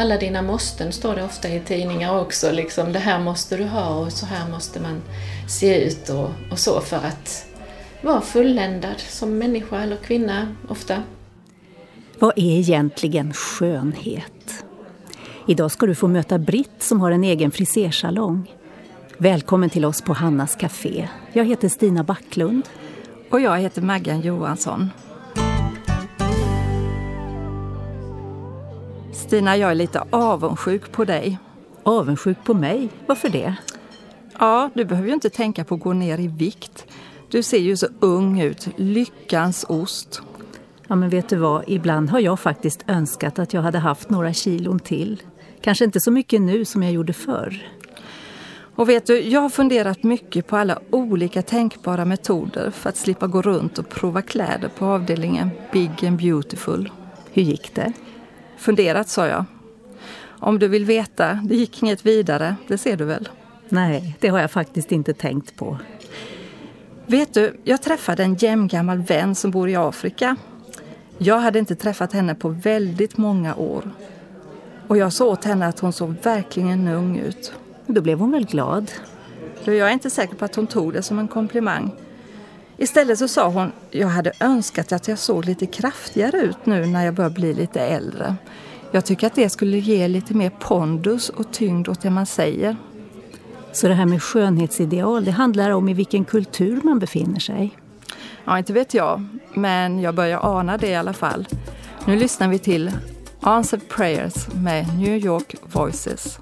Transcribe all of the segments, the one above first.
alla dina måsten står det ofta i tidningar också. Liksom, det här måste du ha och så här måste man se ut och, och så för att vara fulländad som människa eller kvinna ofta. Vad är egentligen skönhet? Idag ska du få möta Britt som har en egen frisersalong. Välkommen till oss på Hannas Café. Jag heter Stina Backlund. Och jag heter Maggan Johansson. Stina, jag är lite avundsjuk på dig. Avundsjuk på mig? Varför det? Ja, du behöver ju inte tänka på att gå ner i vikt. Du ser ju så ung ut. Lyckans ost. Ja, men vet du vad? Ibland har jag faktiskt önskat att jag hade haft några kilon till. Kanske inte så mycket nu som jag gjorde förr. Och vet du, jag har funderat mycket på alla olika tänkbara metoder för att slippa gå runt och prova kläder på avdelningen Big and Beautiful. Hur gick det? Funderat, sa jag. Om du vill veta, det gick inget vidare, det ser du väl? Nej, det har jag faktiskt inte tänkt på. Vet du, jag träffade en jämngammal vän som bor i Afrika. Jag hade inte träffat henne på väldigt många år. Och jag sa åt henne att hon såg verkligen ung ut. Då blev hon väl glad? jag är inte säker på att hon tog det som en komplimang. Istället så sa hon, jag hade önskat att jag såg lite kraftigare ut nu när jag börjar bli lite äldre. Jag tycker att det skulle ge lite mer pondus och tyngd åt det man säger. Så det här med skönhetsideal, det handlar om i vilken kultur man befinner sig? Ja, inte vet jag, men jag börjar ana det i alla fall. Nu lyssnar vi till Answered Prayers med New York Voices.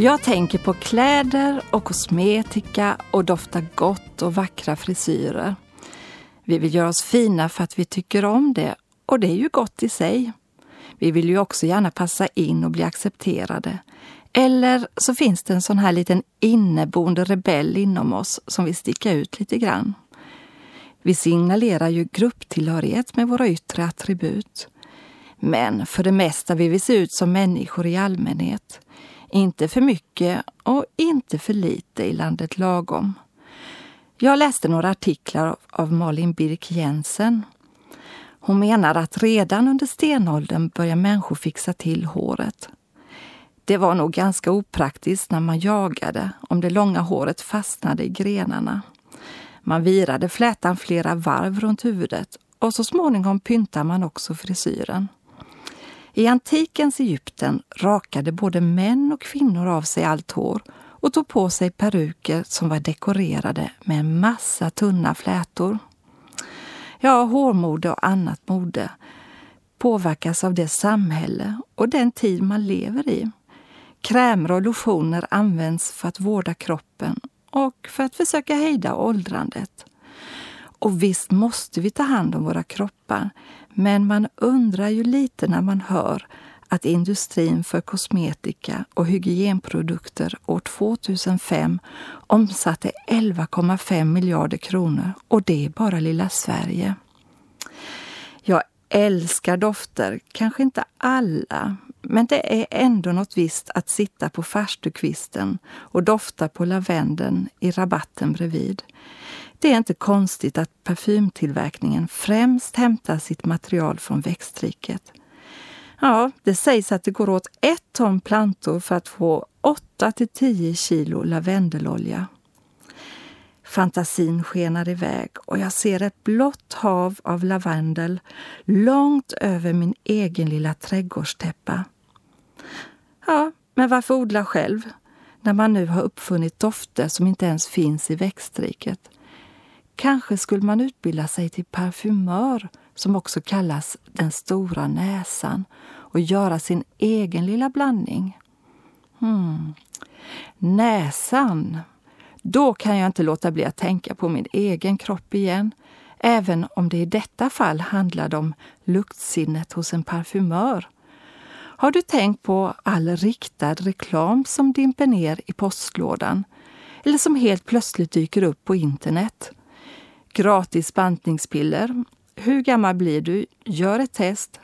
Jag tänker på kläder och kosmetika och dofta gott och vackra frisyrer. Vi vill göra oss fina för att vi tycker om det och det är ju gott i sig. Vi vill ju också gärna passa in och bli accepterade. Eller så finns det en sån här liten inneboende rebell inom oss som vill sticka ut lite grann. Vi signalerar ju grupptillhörighet med våra yttre attribut. Men för det mesta vill vi se ut som människor i allmänhet. Inte för mycket och inte för lite i landet lagom. Jag läste några artiklar av Malin Birk Jensen. Hon menar att redan under stenåldern börjar människor fixa till håret. Det var nog ganska opraktiskt när man jagade om det långa håret fastnade i grenarna. Man virade flätan flera varv runt huvudet och så småningom pyntar man också frisyren. I antikens Egypten rakade både män och kvinnor av sig allt hår och tog på sig peruker som var dekorerade med en massa tunna flätor. Ja, hårmode och annat mode påverkas av det samhälle och den tid man lever i. Krämer och lotioner används för att vårda kroppen och för att försöka hejda åldrandet. Och visst måste vi ta hand om våra kroppar, men man undrar ju lite när man hör att industrin för kosmetika och hygienprodukter år 2005 omsatte 11,5 miljarder kronor och det är bara lilla Sverige. Jag älskar dofter, kanske inte alla, men det är ändå något visst att sitta på farstukvisten och dofta på lavendeln i rabatten bredvid. Det är inte konstigt att parfymtillverkningen främst hämtar sitt material från växtriket. Ja, det sägs att det går åt ett ton plantor för att få 8 till 10 kilo lavendelolja. Fantasin skenar iväg och jag ser ett blått hav av lavendel långt över min egen lilla trädgårdstäppa. Ja, men varför odla själv när man nu har uppfunnit dofter som inte ens finns i växtriket? Kanske skulle man utbilda sig till parfymör som också kallas den stora näsan och göra sin egen lilla blandning. Hmm. Näsan. Då kan jag inte låta bli att tänka på min egen kropp igen, även om det i detta fall handlade om luktsinnet hos en parfymör. Har du tänkt på all riktad reklam som dimper ner i postlådan eller som helt plötsligt dyker upp på internet? Gratis bantningspiller. Hur gammal blir du? Gör ett test.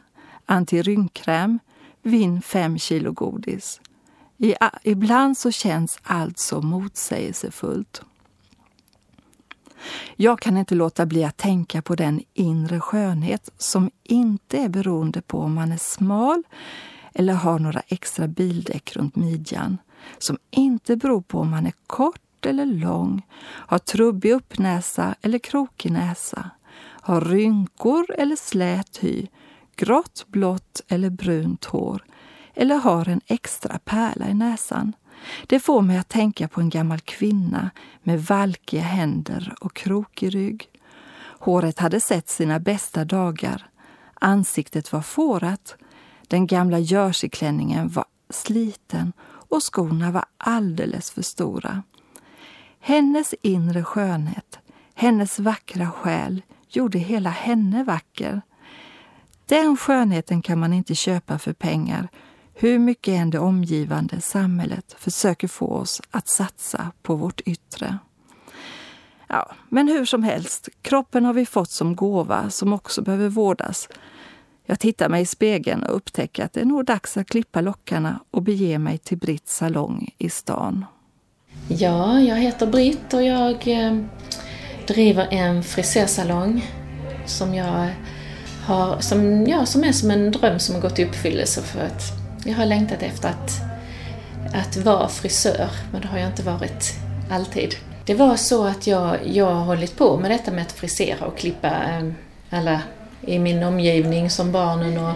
Antirynkkräm. Vinn 5 kilo godis. I, ibland så känns allt så motsägelsefullt. Jag kan inte låta bli att tänka på den inre skönhet som inte är beroende på om man är smal eller har några extra bildäck runt midjan. Som inte beror på om man är kort eller lång, har trubbig uppnäsa eller krokig näsa, har rynkor eller slät hy, grått, blått eller brunt hår eller har en extra pärla i näsan. Det får mig att tänka på en gammal kvinna med valkiga händer och krokig rygg. Håret hade sett sina bästa dagar. Ansiktet var fårat. Den gamla jerseyklänningen var sliten och skorna var alldeles för stora. Hennes inre skönhet, hennes vackra själ gjorde hela henne vacker. Den skönheten kan man inte köpa för pengar hur mycket än det omgivande samhället försöker få oss att satsa på vårt yttre. Ja, men hur som helst, kroppen har vi fått som gåva som också behöver vårdas. Jag tittar mig i spegeln och upptäcker att det är nog dags att klippa lockarna och bege mig till Britts salong i stan. Ja, jag heter Britt och jag eh, driver en frisörsalong som jag har, som, ja, som är som en dröm som har gått i uppfyllelse för att jag har längtat efter att, att vara frisör, men det har jag inte varit alltid. Det var så att jag, jag har hållit på med detta med att frisera och klippa eh, alla i min omgivning som barnen och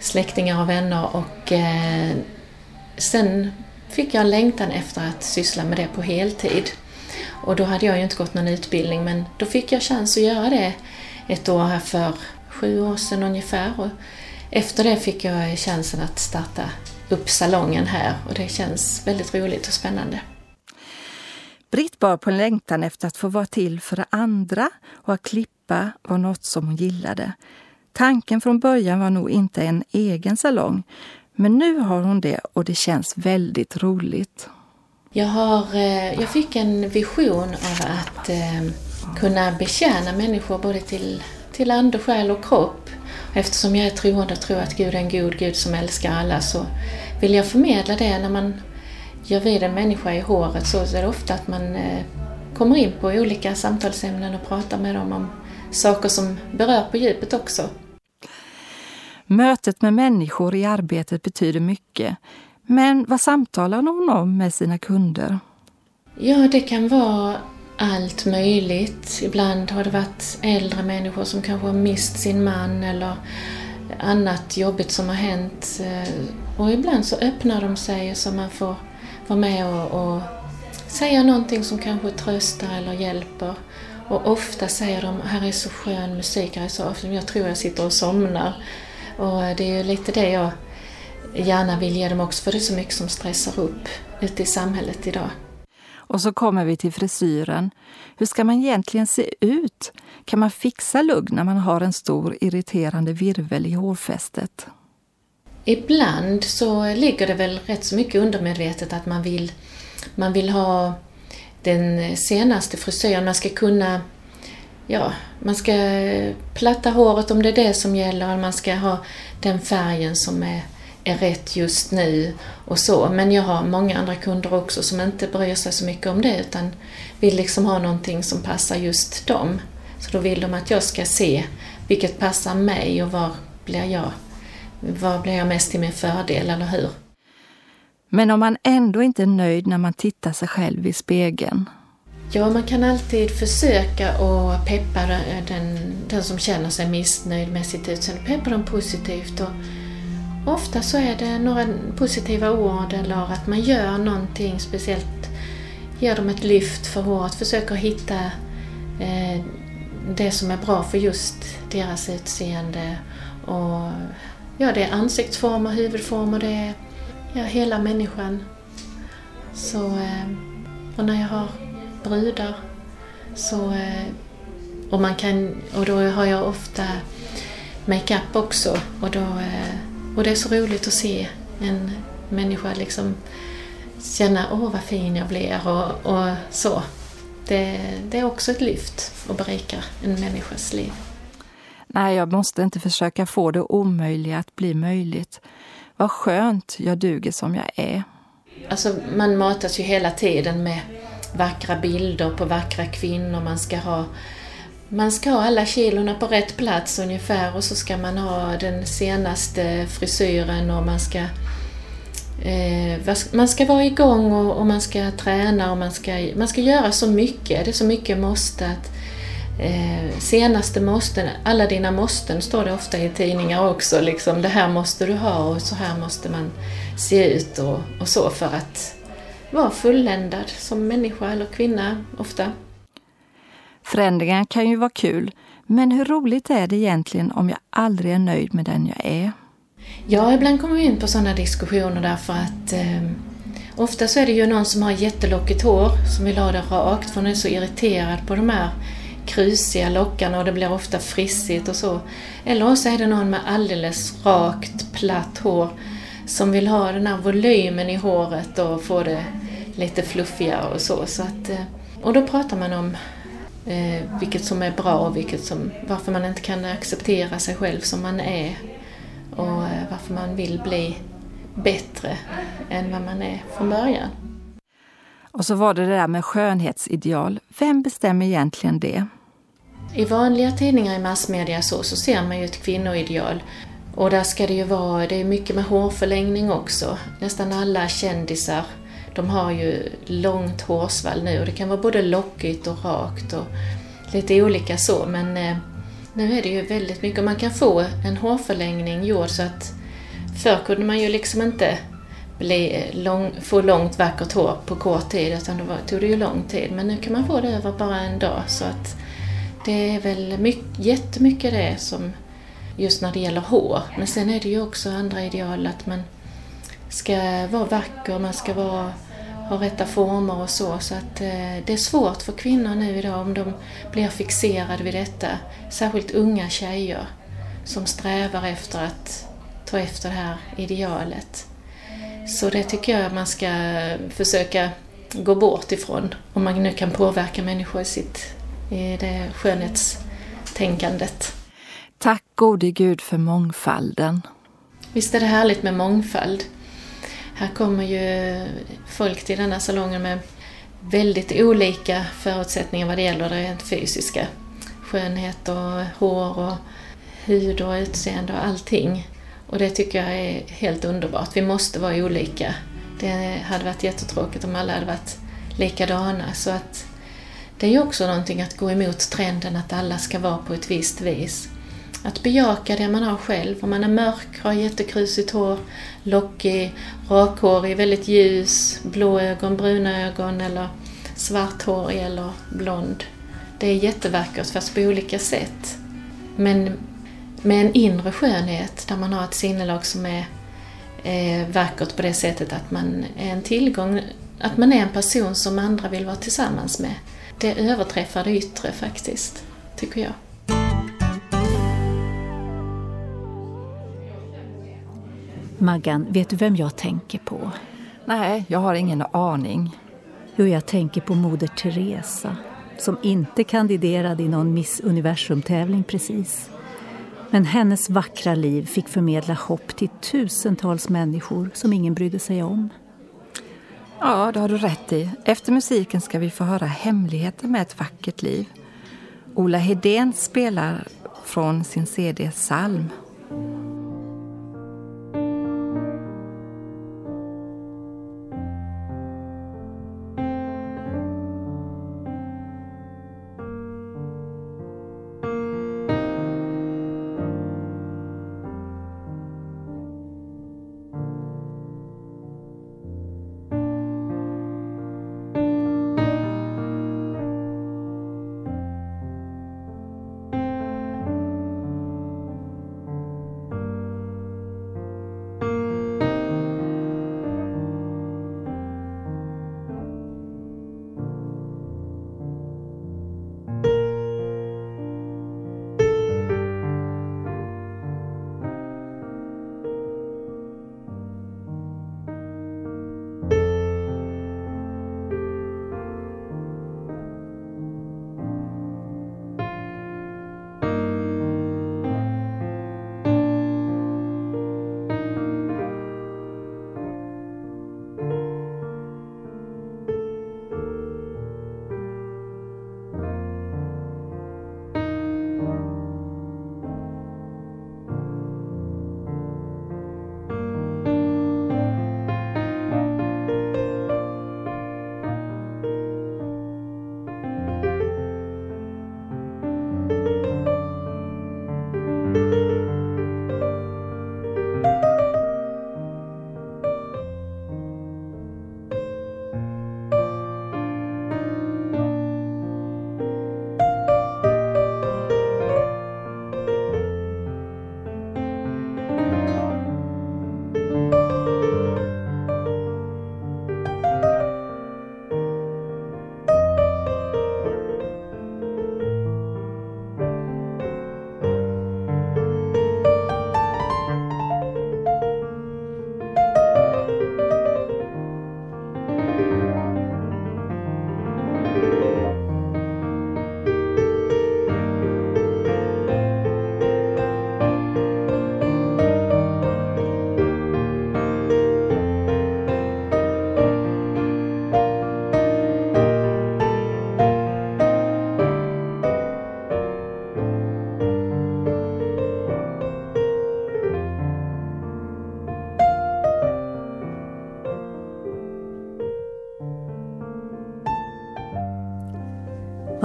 släktingar och vänner och eh, sen fick jag en längtan efter att syssla med det på heltid. Och då hade jag ju inte gått någon utbildning men då fick jag chans att göra det ett år här för sju år sedan ungefär. Och efter det fick jag chansen att starta upp salongen här och det känns väldigt roligt och spännande. Britt bar på en längtan efter att få vara till för andra och att klippa var något som hon gillade. Tanken från början var nog inte en egen salong men nu har hon det och det känns väldigt roligt. Jag, har, eh, jag fick en vision av att eh, kunna betjäna människor både till, till ande, själ och kropp. Eftersom jag är troende och tror att Gud är en god Gud som älskar alla så vill jag förmedla det när man gör vid en människa i håret så är det ofta att man eh, kommer in på olika samtalsämnen och pratar med dem om saker som berör på djupet också. Mötet med människor i arbetet betyder mycket. Men vad samtalar hon om med sina kunder? Ja, det kan vara allt möjligt. Ibland har det varit äldre människor som kanske har mist sin man eller annat jobbigt som har hänt. Eh, och ibland så öppnar de sig så man får vara med och, och säga någonting som kanske tröstar eller hjälper. Och ofta säger de, här är så skön musik, här är så, jag tror jag sitter och somnar. Och det är ju lite det jag gärna vill ge dem också, för det är så mycket som stressar upp ute i samhället idag. Och så kommer vi till frisyren. Hur ska man egentligen se ut? Kan man fixa lugg när man har en stor irriterande virvel i hårfästet? Ibland så ligger det väl rätt så mycket undermedvetet att man vill, man vill ha den senaste frisyren. Man ska kunna ja, man ska platta håret om det är det som gäller. Man ska ha den färgen som är, är rätt just nu och så. Men jag har många andra kunder också som inte bryr sig så mycket om det utan vill liksom ha någonting som passar just dem. Så då vill de att jag ska se vilket passar mig och var blir jag, var blir jag mest till min fördel, eller hur? Men om man ändå inte är nöjd när man tittar sig själv i spegeln, Ja, man kan alltid försöka att peppa den, den som känner sig missnöjd med sitt utseende, peppa dem positivt. Och ofta så är det några positiva ord eller att man gör någonting speciellt, ger dem ett lyft för håret, försöker hitta eh, det som är bra för just deras utseende. Och, ja, det är ansiktsformer, huvudformer, det är ja, hela människan. Så, eh, och när jag har brudar. Så, eh, och, man kan, och då har jag ofta makeup också och, då, eh, och det är så roligt att se en människa liksom känna åh vad fin jag blir och, och så. Det, det är också ett lyft och berikar en människas liv. Nej, jag måste inte försöka få det omöjliga att bli möjligt. Vad skönt jag duger som jag är. Alltså, man matas ju hela tiden med vackra bilder på vackra kvinnor. Man ska ha man ska ha alla kilorna på rätt plats ungefär och så ska man ha den senaste frisyren och man ska eh, man ska vara igång och, och, man ska träna och man ska, man ska göra så mycket. Det är så mycket måste att eh, senaste måsten, alla dina måsten står det ofta i tidningar också. Liksom, det här måste du ha och så här måste man se ut och, och så för att vara fulländad som människa eller kvinna ofta. Förändringar kan ju vara kul, men hur roligt är det egentligen om jag aldrig är nöjd med den jag är? Ja, ibland kommer vi in på sådana diskussioner därför att eh, ofta så är det ju någon som har jättelockigt hår som vill ha det rakt för hon är så irriterad på de här krusiga lockarna och det blir ofta frissigt och så. Eller så är det någon med alldeles rakt, platt hår som vill ha den här volymen i håret och få det lite fluffigare och så. så att, eh, och då pratar man om eh, vilket som är bra och vilket som, varför man inte kan acceptera sig själv som man är och eh, varför man vill bli bättre än vad man är från början. Och så var det det där med skönhetsideal. Vem bestämmer egentligen det? I vanliga tidningar i massmedia så, så ser man ju ett kvinnoideal och där ska det ju vara, det är mycket med hårförlängning också. Nästan alla kändisar, de har ju långt hårsvall nu och det kan vara både lockigt och rakt och lite olika så men eh, nu är det ju väldigt mycket, man kan få en hårförlängning gjord så att förr kunde man ju liksom inte bli eh, lång, få långt vackert hår på kort tid utan då tog det ju lång tid men nu kan man få det över bara en dag så att det är väl mycket, jättemycket det som just när det gäller hår. Men sen är det ju också andra ideal att man ska vara vacker, man ska vara, ha rätta former och så. Så att eh, det är svårt för kvinnor nu idag om de blir fixerade vid detta. Särskilt unga tjejer som strävar efter att ta efter det här idealet. Så det tycker jag man ska försöka gå bort ifrån om man nu kan påverka människor i, sitt, i det skönhetstänkandet. Tack gode Gud för mångfalden. Visst är det härligt med mångfald. Här kommer ju folk till denna salongen med väldigt olika förutsättningar vad det gäller det rent fysiska. Skönhet och hår och hud och utseende och allting. Och det tycker jag är helt underbart. Vi måste vara olika. Det hade varit jättetråkigt om alla hade varit likadana. Så att det är ju också någonting att gå emot trenden att alla ska vara på ett visst vis. Att bejaka det man har själv. Om man är mörk, har jättekrusigt hår, lockig, rakhårig, väldigt ljus, blå ögon, bruna ögon eller svarthårig eller blond. Det är jättevackert fast på olika sätt. Men med en inre skönhet där man har ett sinnelag som är eh, vackert på det sättet att man är en tillgång, att man är en person som andra vill vara tillsammans med. Det överträffar det yttre faktiskt, tycker jag. Maggan, vet du vem jag tänker på? Nej, jag har ingen aning. Jo, jag tänker på Moder Teresa som inte kandiderade i någon Miss Universum-tävling precis. Men hennes vackra liv fick förmedla hopp till tusentals människor som ingen brydde sig om. Ja, det har du rätt i. Efter musiken ska vi få höra hemligheten med ett vackert liv. Ola Hedén spelar från sin CD Salm.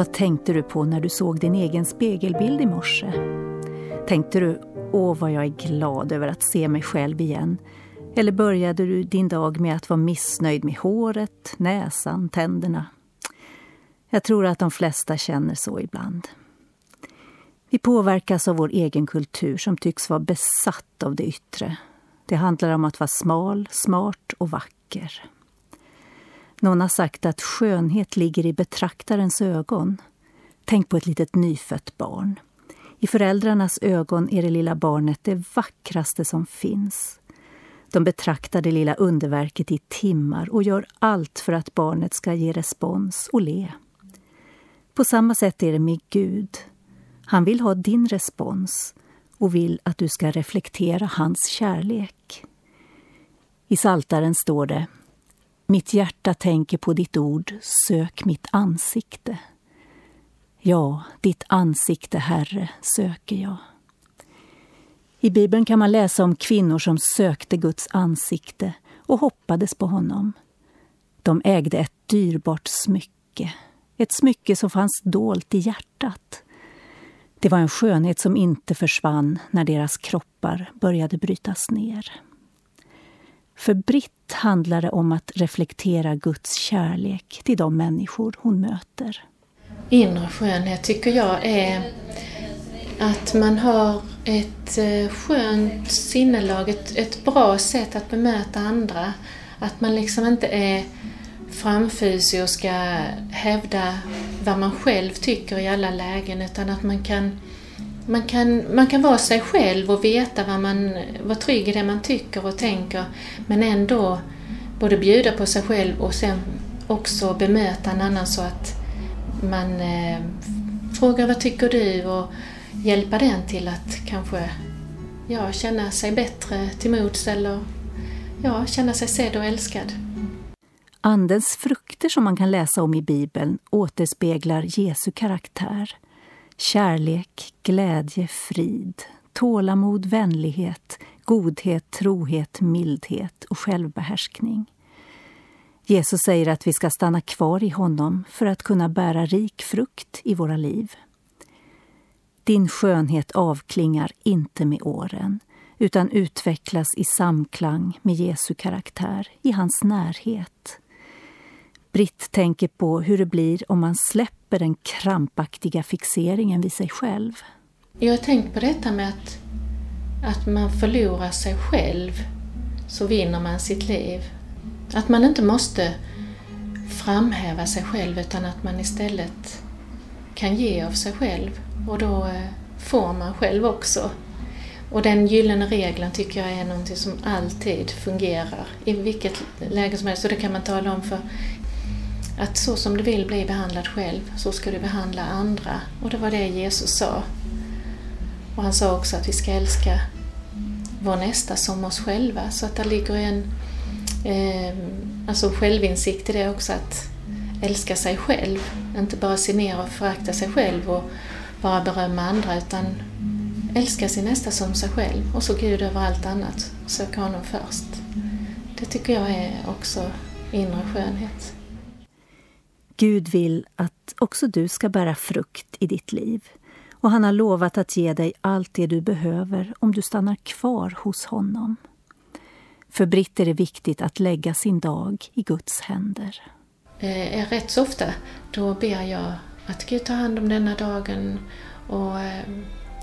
Vad tänkte du på när du såg din egen spegelbild i morse? Tänkte du, åh vad jag är glad över att se mig själv igen? Eller började du din dag med att vara missnöjd med håret, näsan, tänderna? Jag tror att de flesta känner så ibland. Vi påverkas av vår egen kultur som tycks vara besatt av det yttre. Det handlar om att vara smal, smart och vacker. Någon har sagt att skönhet ligger i betraktarens ögon. Tänk på ett litet nyfött barn. I föräldrarnas ögon är det lilla barnet det vackraste som finns. De betraktar det lilla underverket i timmar och gör allt för att barnet ska ge respons och le. På samma sätt är det med Gud. Han vill ha din respons och vill att du ska reflektera hans kärlek. I Saltaren står det mitt hjärta tänker på ditt ord, sök mitt ansikte. Ja, ditt ansikte, Herre, söker jag. I Bibeln kan man läsa om kvinnor som sökte Guds ansikte och hoppades på honom. De ägde ett dyrbart smycke, ett smycke som fanns dolt i hjärtat. Det var en skönhet som inte försvann när deras kroppar började brytas ner. För Britt handlar det om att reflektera Guds kärlek till de människor hon möter. Inre skönhet tycker jag är att man har ett eh, skönt sinnelag, ett, ett bra sätt att bemöta andra. Att man liksom inte är framfusig och ska hävda vad man själv tycker i alla lägen utan att man kan, man kan, man kan vara sig själv och veta vad man, vara trygg i det man tycker och tänker men ändå både bjuda på sig själv och sen också bemöta en annan så att man eh, frågar vad tycker du och hjälpa den till att kanske ja, känna sig bättre till mods eller ja, känna sig sedd och älskad. Andens frukter som man kan läsa om i Bibeln återspeglar Jesu karaktär. Kärlek, glädje, frid, tålamod, vänlighet, godhet, trohet, mildhet och självbehärskning. Jesus säger att vi ska stanna kvar i honom för att kunna bära rik frukt i våra liv. Din skönhet avklingar inte med åren utan utvecklas i samklang med Jesu karaktär, i hans närhet. Britt tänker på hur det blir om man släpper den krampaktiga fixeringen vid sig själv. Jag har tänkt på detta med att, att man förlorar sig själv så vinner man sitt liv. Att man inte måste framhäva sig själv utan att man istället kan ge av sig själv och då eh, får man själv också. Och den gyllene regeln tycker jag är någonting som alltid fungerar i vilket läge som helst. Så det kan man tala om för att så som du vill bli behandlad själv, så ska du behandla andra. Och det var det Jesus sa. Och han sa också att vi ska älska vår nästa som oss själva. Så att det ligger en eh, alltså självinsikt i det också, att älska sig själv. Inte bara se ner och förakta sig själv och bara berömma andra, utan älska sin nästa som sig själv och så Gud över allt annat. söka honom först. Det tycker jag är också inre skönhet. Gud vill att också du ska bära frukt i ditt liv och han har lovat att ge dig allt det du behöver om du stannar kvar hos honom. För Britt är det viktigt att lägga sin dag i Guds händer. Eh, eh rätt så ofta då ber jag att Gud tar hand om denna dagen och eh,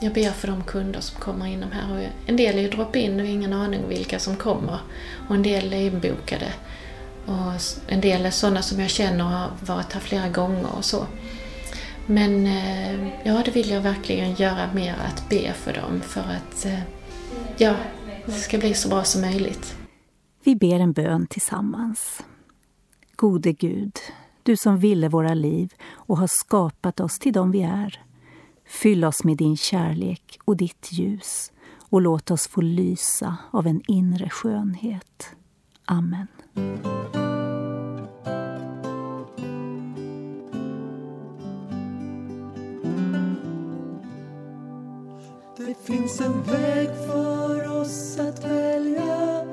jag ber för de kunder som kommer inom här. Och en del är ju drop-in och ingen aning vilka som kommer och en del är inbokade. Och en del är sådana som jag känner och har varit här flera gånger och så. Men eh, ja, det vill jag verkligen göra mer, att be för dem för att eh, ja, det ska bli så bra som möjligt. Vi ber en bön tillsammans. Gode Gud, du som ville våra liv och har skapat oss till dem vi är. Fyll oss med din kärlek och ditt ljus och låt oss få lysa av en inre skönhet. Amen. Det finns en väg för oss att välja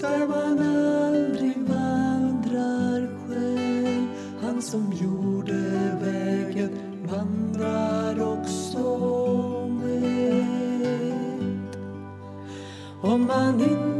där man aldrig vandrar själv. Han som gjorde vägen vandrar också med. Om man inte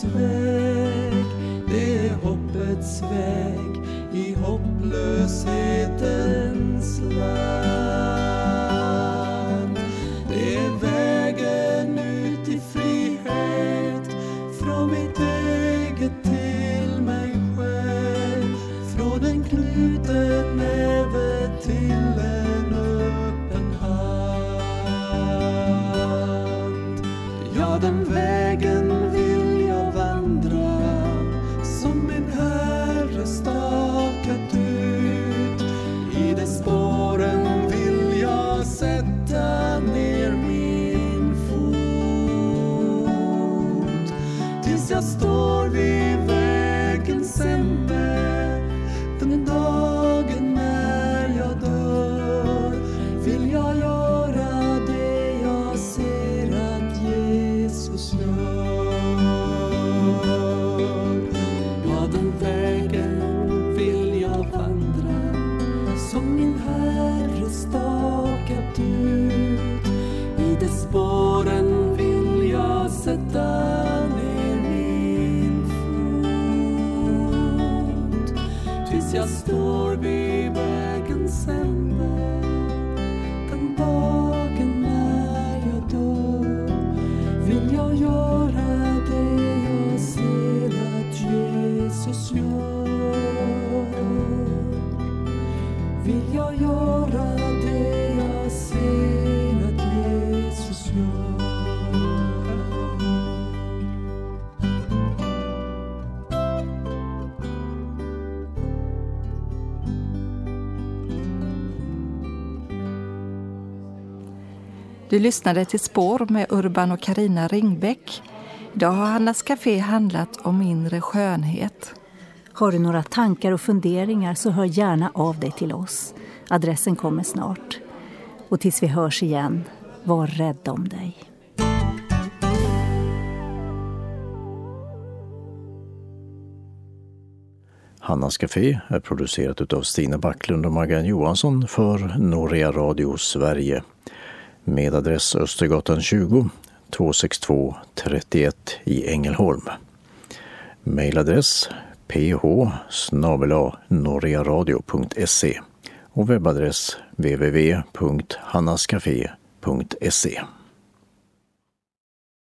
hoppets väg Det är hoppets väg i hopplöshetens land Du lyssnade till Spår med Urban och Karina Ringbäck. Idag har Hannas Café handlat om inre skönhet. Har du några tankar och funderingar så hör gärna av dig till oss. Adressen kommer snart. Och tills vi hörs igen, var rädd om dig. Hannas Café är producerat av Stina Backlund och Maggan Johansson för Norea Radio Sverige med adress Östergatan 20 262 31 i Ängelholm. Mailadress ph norearadio.se och webbadress www.hannascafé.se